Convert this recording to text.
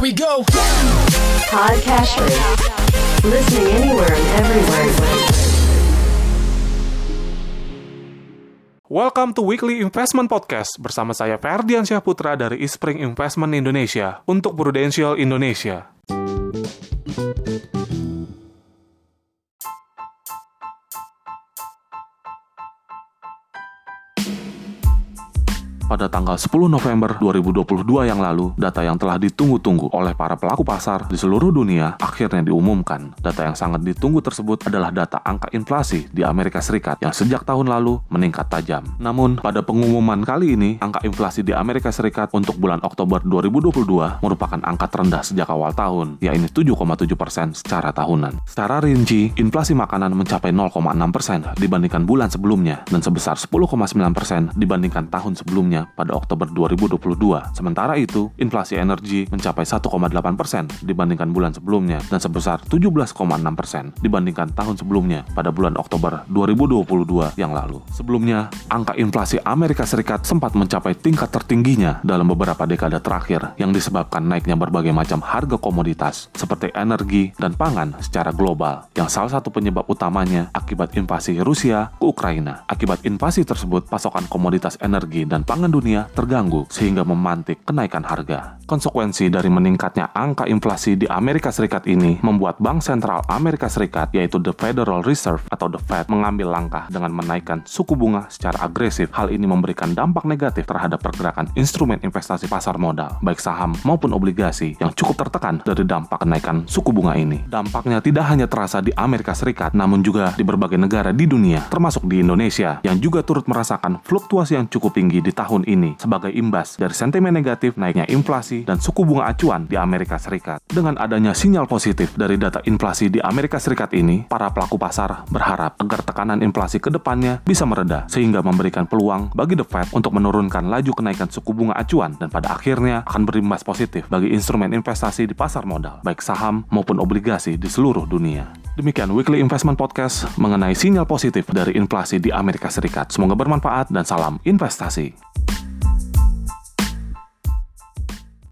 Here we go. Listening anywhere and everywhere. Welcome to Weekly Investment Podcast bersama saya Ferdian Syahputra dari Ispring Investment Indonesia untuk Prudential Indonesia. Pada tanggal 10 November 2022 yang lalu, data yang telah ditunggu-tunggu oleh para pelaku pasar di seluruh dunia akhirnya diumumkan. Data yang sangat ditunggu tersebut adalah data angka inflasi di Amerika Serikat yang sejak tahun lalu meningkat tajam. Namun, pada pengumuman kali ini, angka inflasi di Amerika Serikat untuk bulan Oktober 2022 merupakan angka terendah sejak awal tahun, yaitu 7,7 persen secara tahunan. Secara rinci, inflasi makanan mencapai 0,6 persen dibandingkan bulan sebelumnya dan sebesar 10,9 persen dibandingkan tahun sebelumnya pada Oktober 2022. Sementara itu, inflasi energi mencapai 1,8 persen dibandingkan bulan sebelumnya dan sebesar 17,6 persen dibandingkan tahun sebelumnya pada bulan Oktober 2022 yang lalu. Sebelumnya, angka inflasi Amerika Serikat sempat mencapai tingkat tertingginya dalam beberapa dekade terakhir yang disebabkan naiknya berbagai macam harga komoditas seperti energi dan pangan secara global yang salah satu penyebab utamanya akibat invasi Rusia ke Ukraina. Akibat invasi tersebut, pasokan komoditas energi dan pangan dunia terganggu sehingga memantik kenaikan harga. Konsekuensi dari meningkatnya angka inflasi di Amerika Serikat ini membuat Bank Sentral Amerika Serikat yaitu The Federal Reserve atau The Fed mengambil langkah dengan menaikkan suku bunga secara agresif. Hal ini memberikan dampak negatif terhadap pergerakan instrumen investasi pasar modal, baik saham maupun obligasi yang cukup tertekan dari dampak kenaikan suku bunga ini. Dampaknya tidak hanya terasa di Amerika Serikat, namun juga di berbagai negara di dunia, termasuk di Indonesia, yang juga turut merasakan fluktuasi yang cukup tinggi di tahun ini sebagai imbas dari sentimen negatif naiknya inflasi dan suku bunga acuan di Amerika Serikat. Dengan adanya sinyal positif dari data inflasi di Amerika Serikat ini, para pelaku pasar berharap agar tekanan inflasi ke depannya bisa mereda sehingga memberikan peluang bagi The Fed untuk menurunkan laju kenaikan suku bunga acuan dan pada akhirnya akan berimbas positif bagi instrumen investasi di pasar modal, baik saham maupun obligasi di seluruh dunia. Demikian Weekly Investment Podcast mengenai sinyal positif dari inflasi di Amerika Serikat. Semoga bermanfaat dan salam investasi.